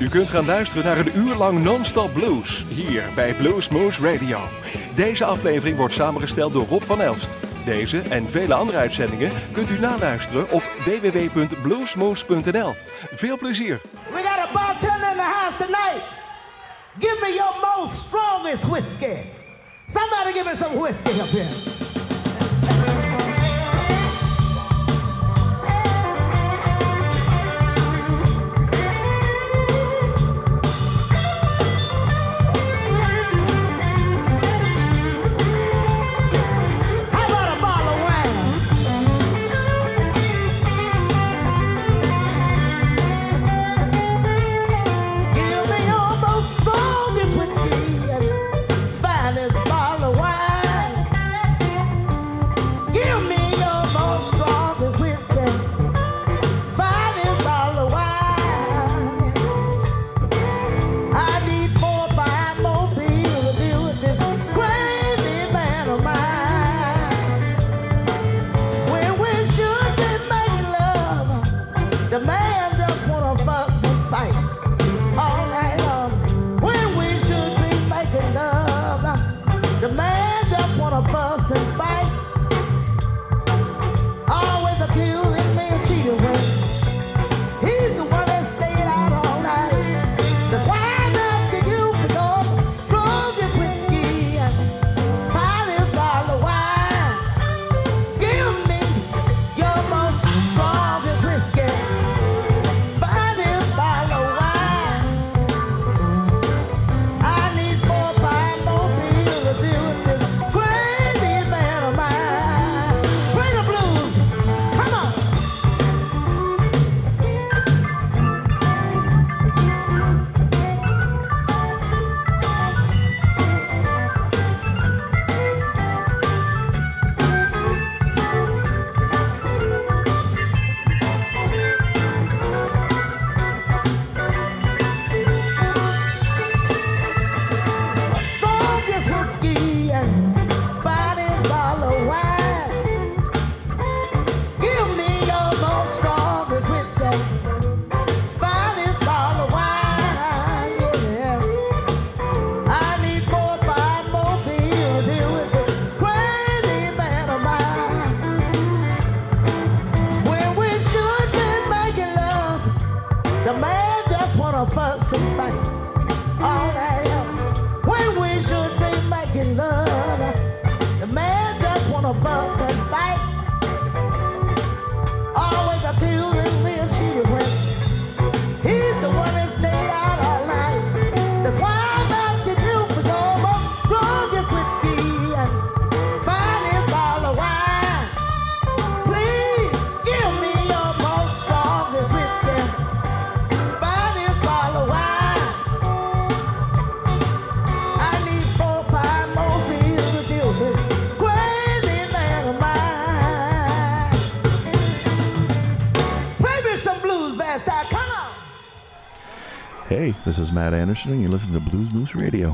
U kunt gaan luisteren naar een uur lang non-stop blues hier bij Blues Moose Radio. Deze aflevering wordt samengesteld door Rob van Elst. Deze en vele andere uitzendingen kunt u naluisteren op www.bluesmoose.nl. Veel plezier. We got a bartender in the house tonight. Give me your most strongest whiskey. Somebody give me some whiskey up here. This is Matt Anderson, and you listen to Blues Moose Radio.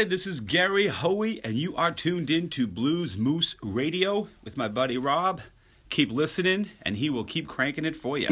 everybody. This is Gary Hoey, and you are tuned in to Blues Moose Radio with my buddy Rob. Keep listening, and he will keep cranking it for you.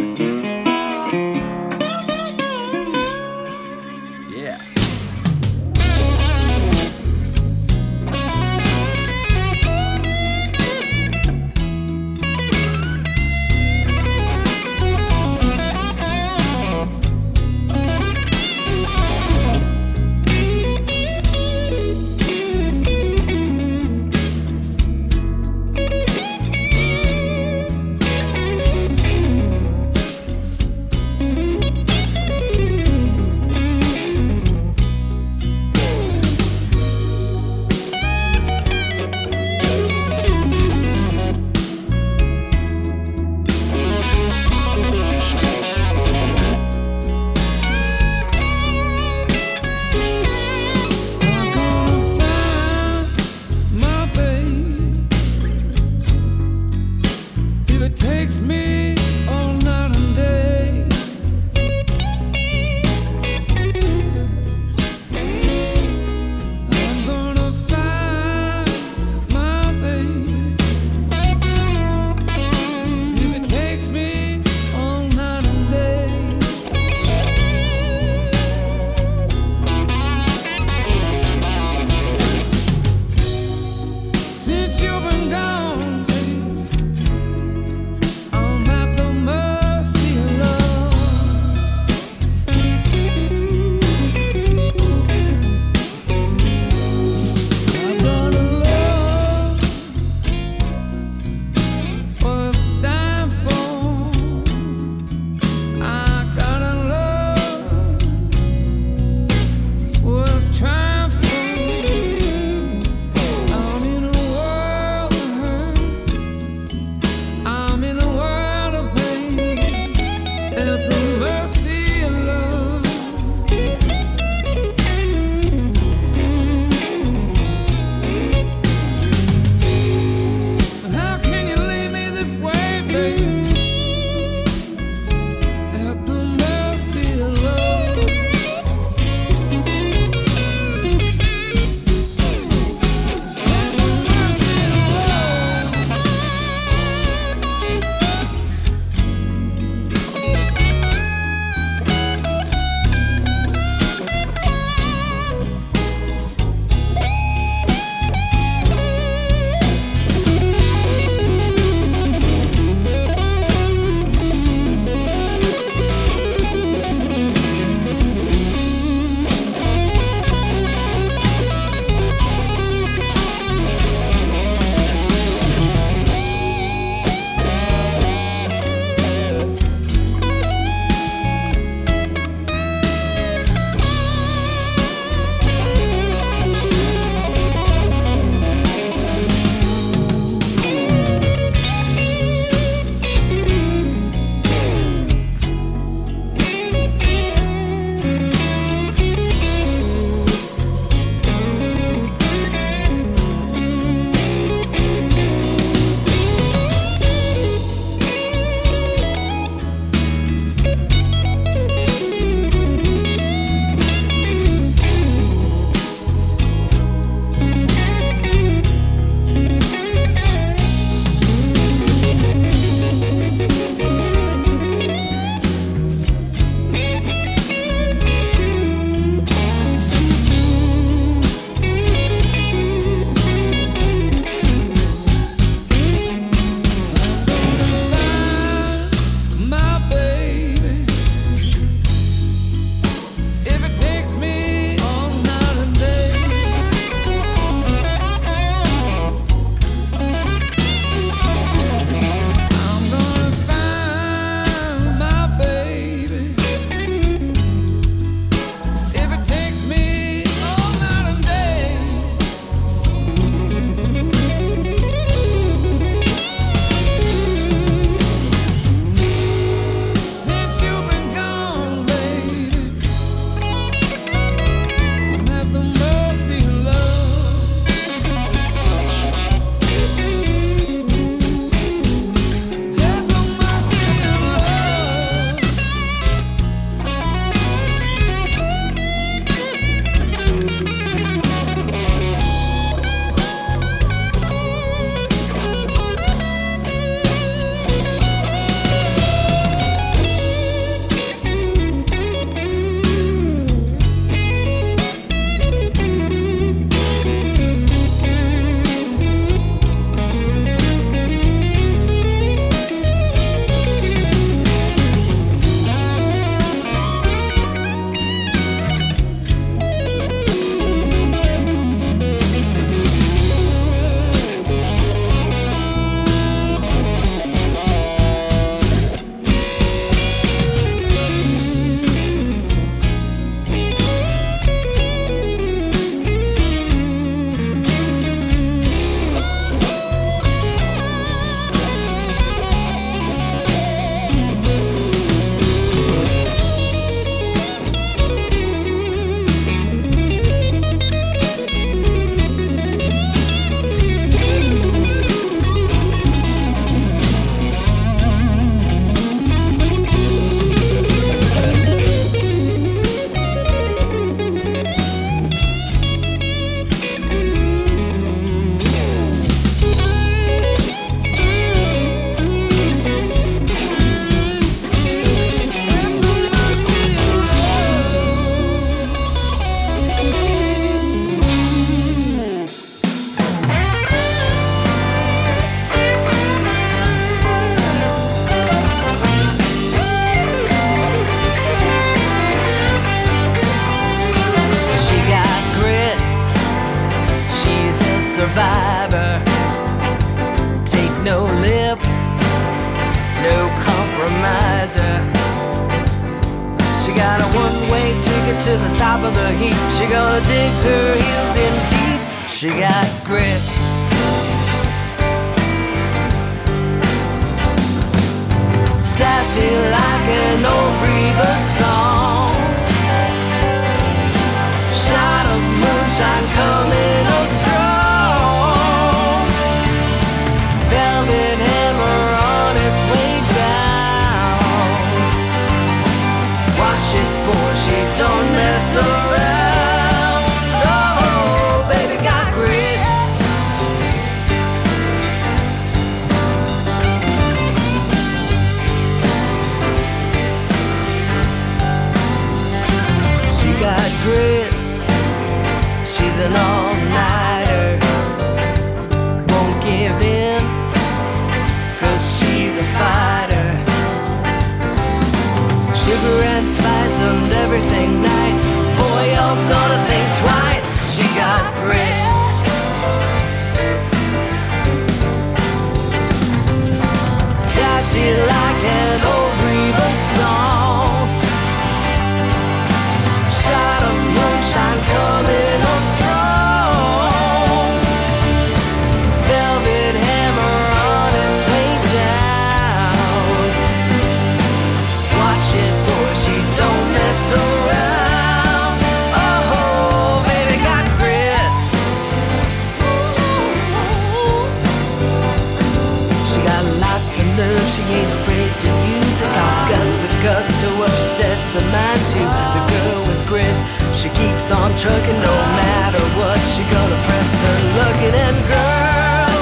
a man to the girl with grit. She keeps on trucking no matter what. She gonna press her luck and girl.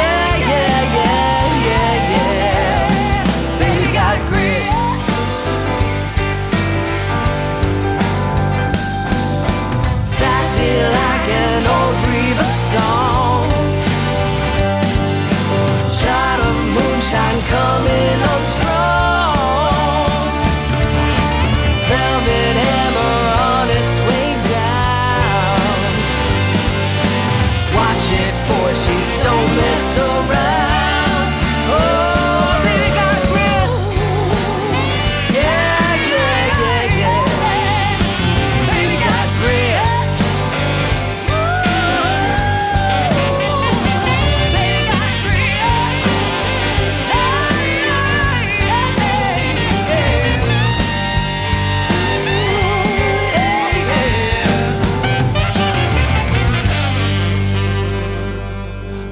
Yeah, yeah, yeah, yeah, yeah. Baby got grit. Sassy like an old Reba song.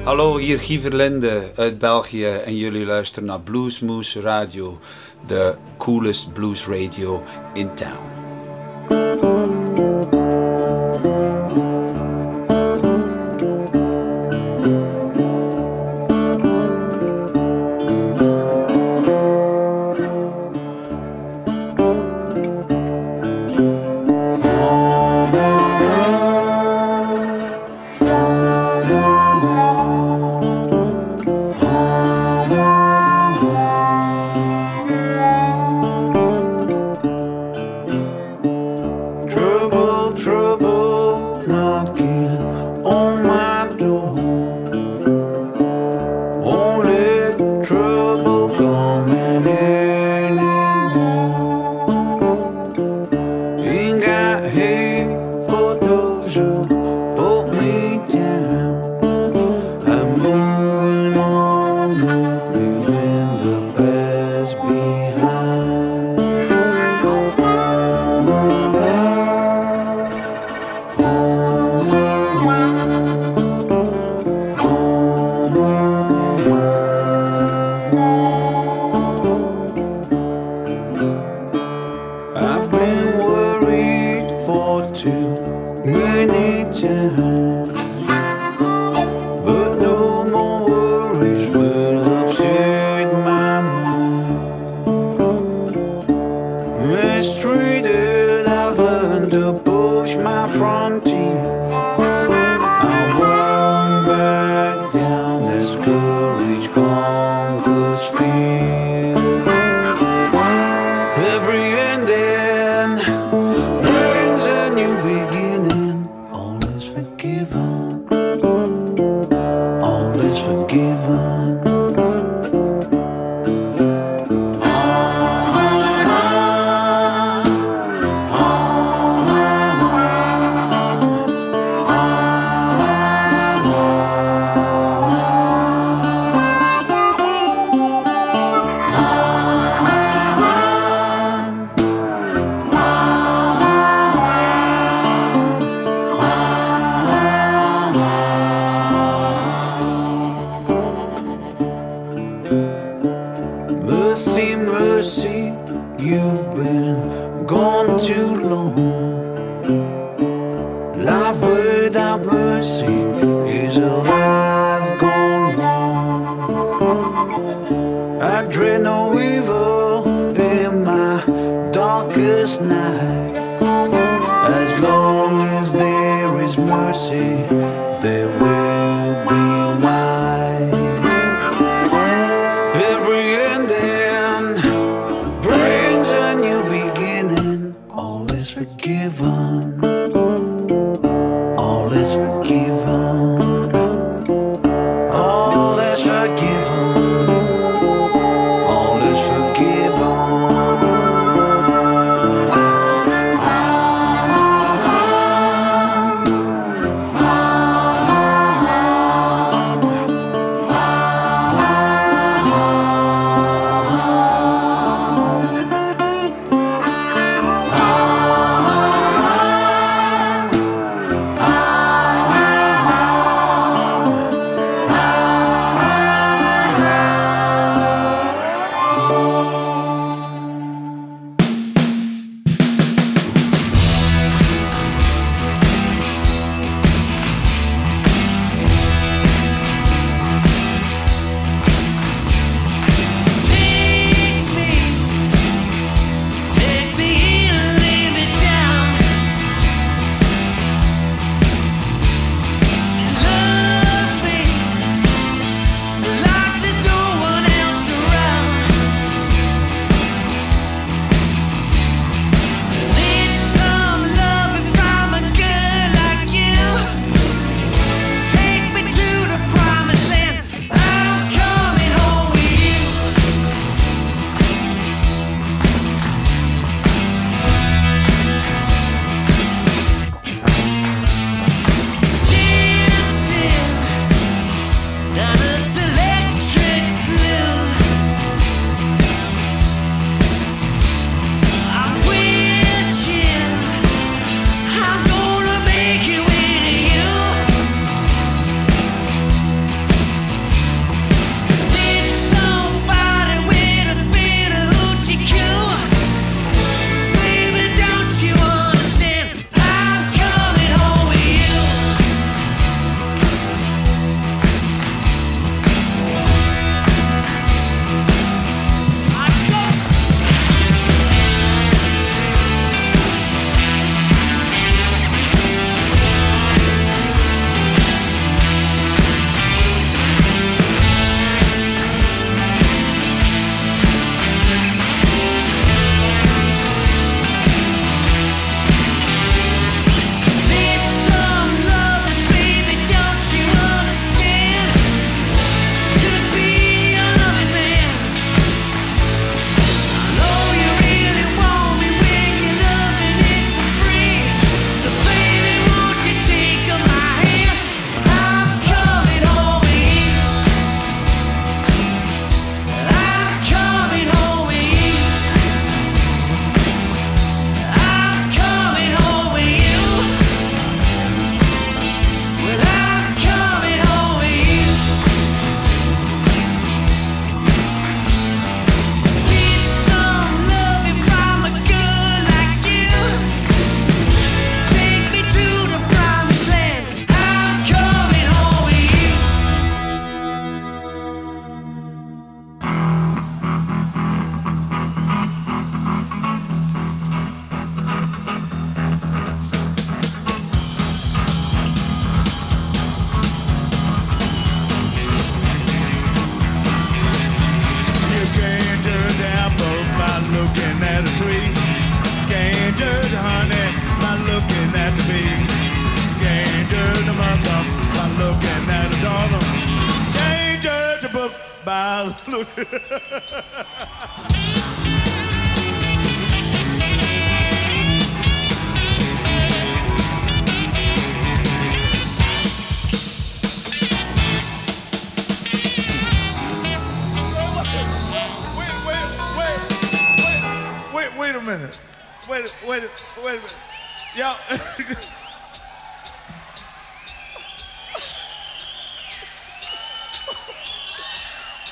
Hallo, hier Guy Verlinde uit België en jullie luisteren naar Bluesmoose Radio, de coolest blues radio in town. forgiven.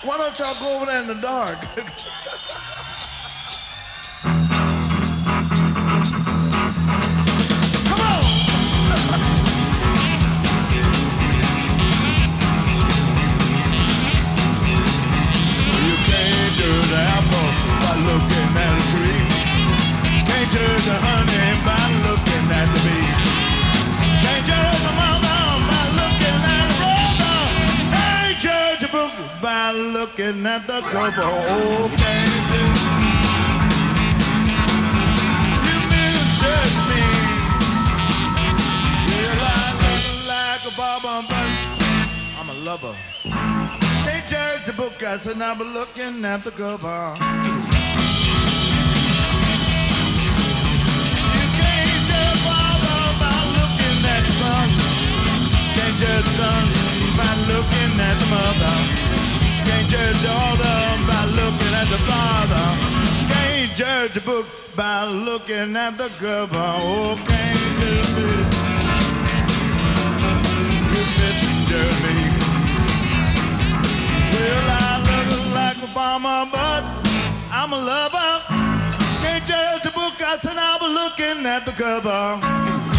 Why don't y'all go over there in the dark? Apple by Looking at a tree, can't judge a honey. Looking at the cover. Oh, baby. You misjudge me. Well, I look like a barber, but I'm a lover. Can't judge the book, I said, I'm looking at the cover. Judge father by looking at the son. Can't judge the. Daughter by looking at the father. Can't judge a book by looking at the cover. Oh, can't judge it. You misjudge me. Well, I look like a farmer, but I'm a lover. Can't judge the book, I said I was looking at the cover.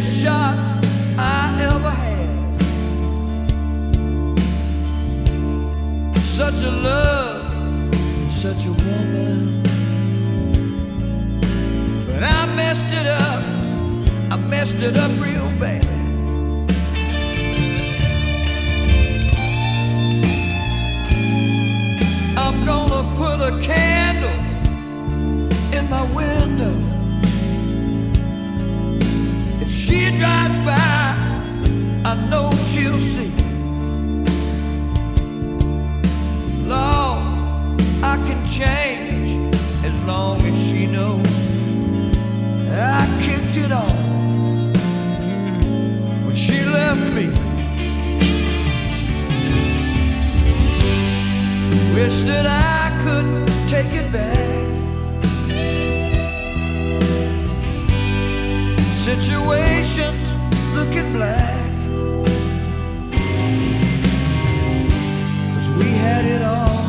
best shot I ever had. Such a love, such a woman. But I messed it up, I messed it up real bad. Drives by, I know she'll see. Lord, I can change as long as she knows I kicked it off when she left me. Wish that I couldn't take it back. Situations looking black. Cause we had it all.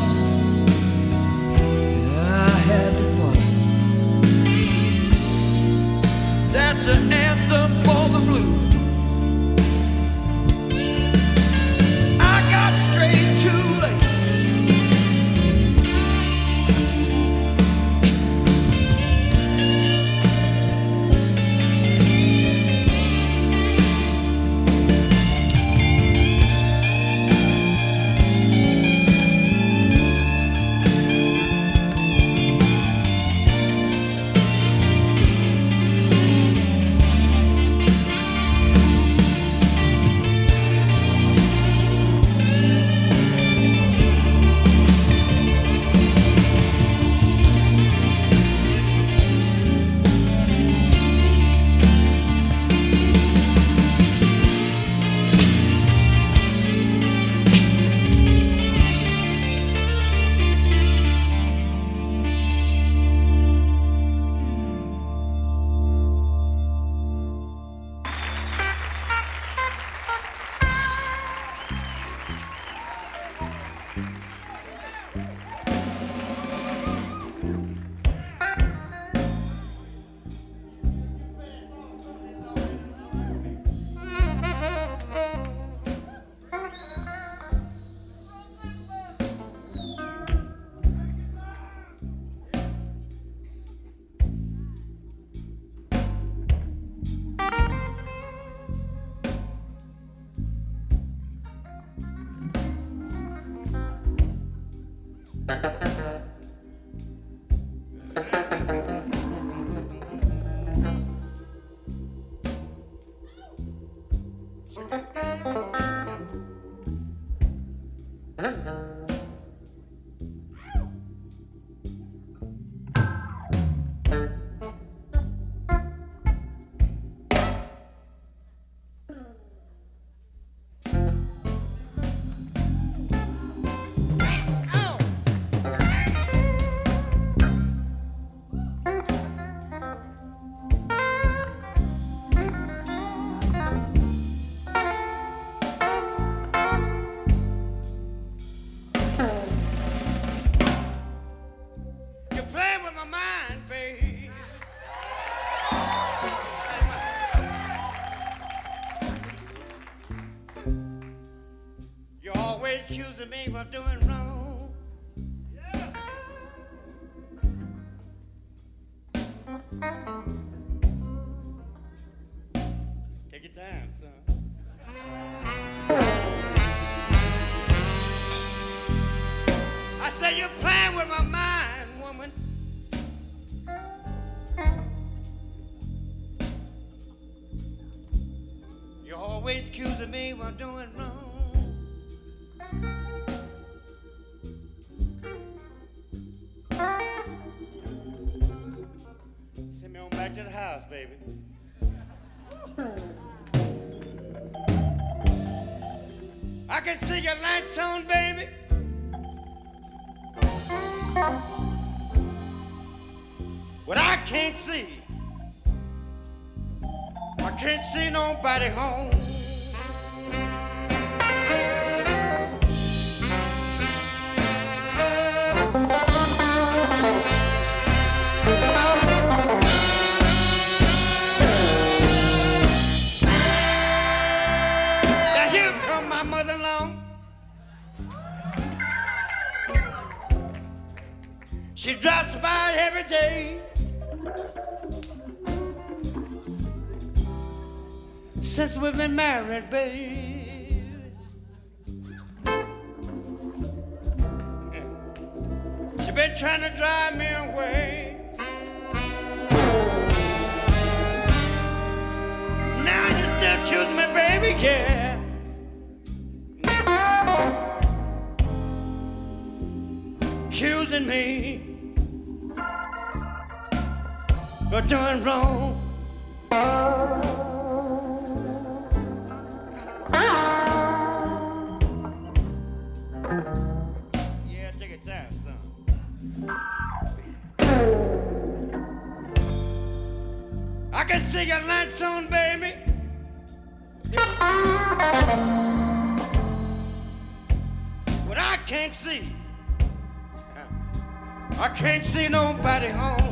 And I had to fall. That's an anthem time, Can your lights on, baby. What I can't see, I can't see nobody home. Accusing me for doing wrong. Yeah, take your time, son. I can see your lights on, baby. What I can't see, I can't see nobody home.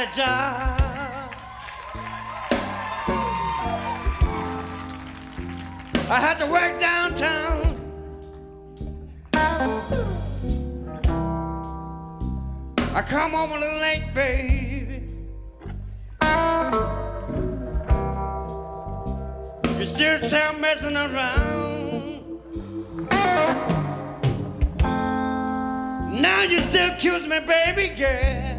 A job. Uh, I had to work downtown. I come home a little late, baby. You still say messing around. Now you still accuse me, baby, yeah.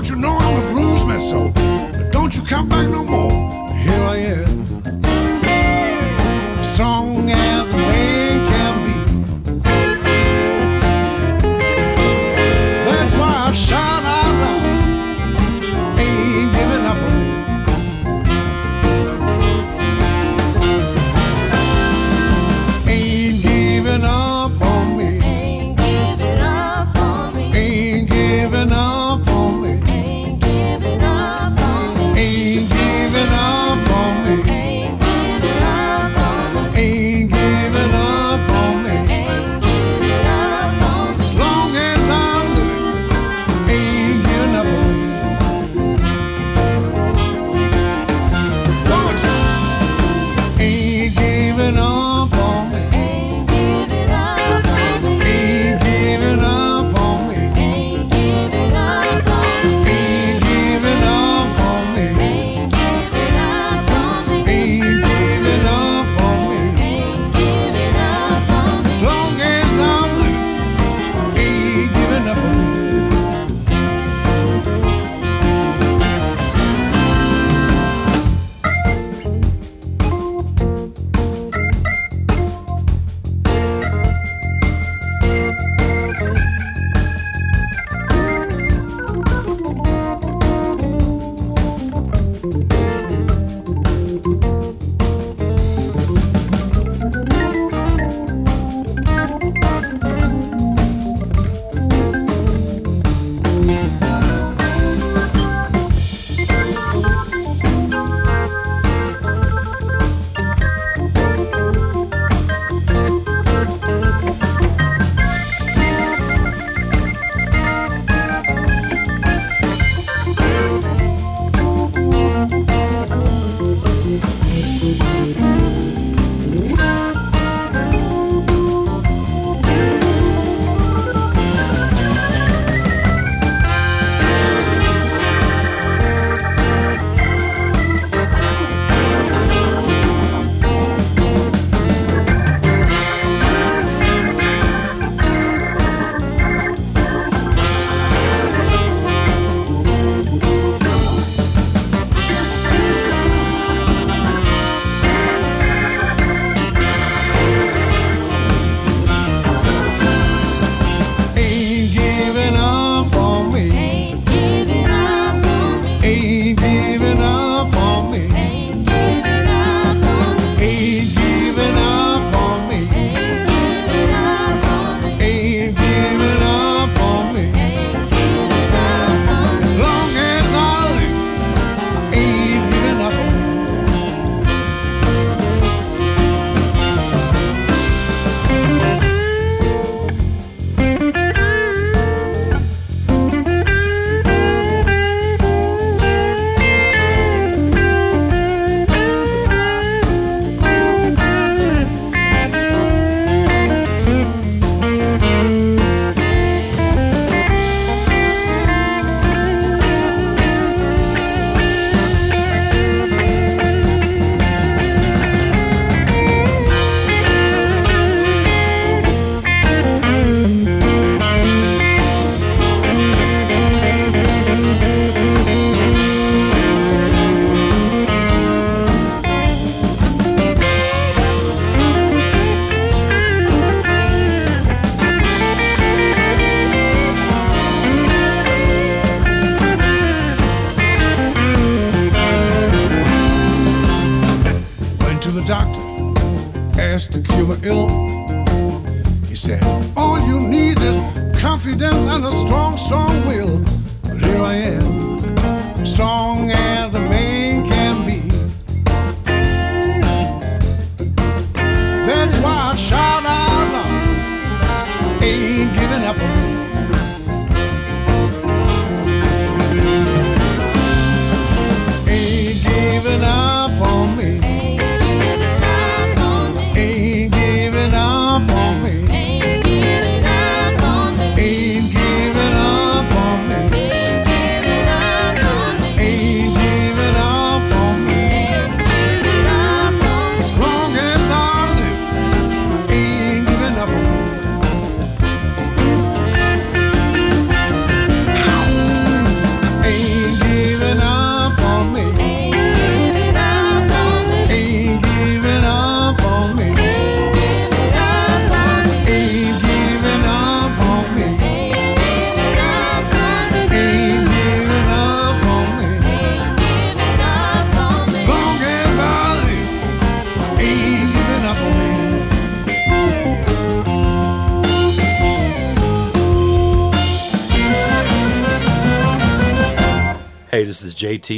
Don't you know I'm the blues man, so don't you come back no more. Here I am, strong.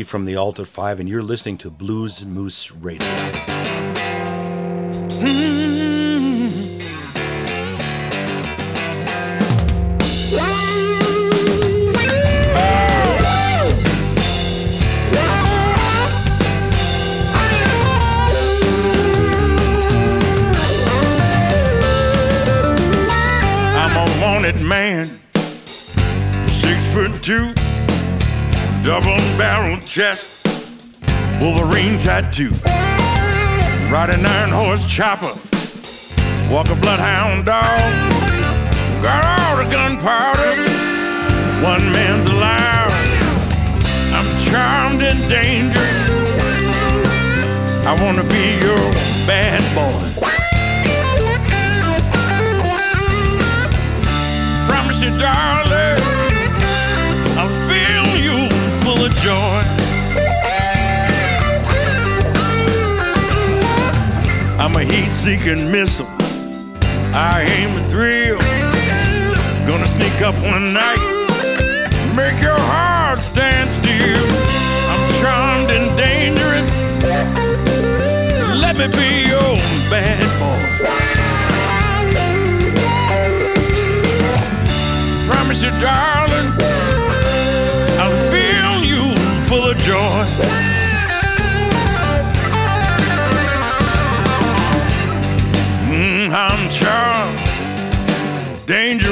From the Altar 5, and you're listening to Blues Moose Radio. Chest, Wolverine tattoo, ride an iron horse chopper, walk a bloodhound dog, got all the gunpowder, one man's allowed. I'm charmed and dangerous. I wanna be your bad boy. promise you, darling, I'll fill you full of joy. I'm a heat-seeking missile. I aim a thrill. Gonna sneak up one night, make your heart stand still. I'm charmed and dangerous. Let me be your bad boy. promise you, darling, I'll fill you full of joy. Dangerous.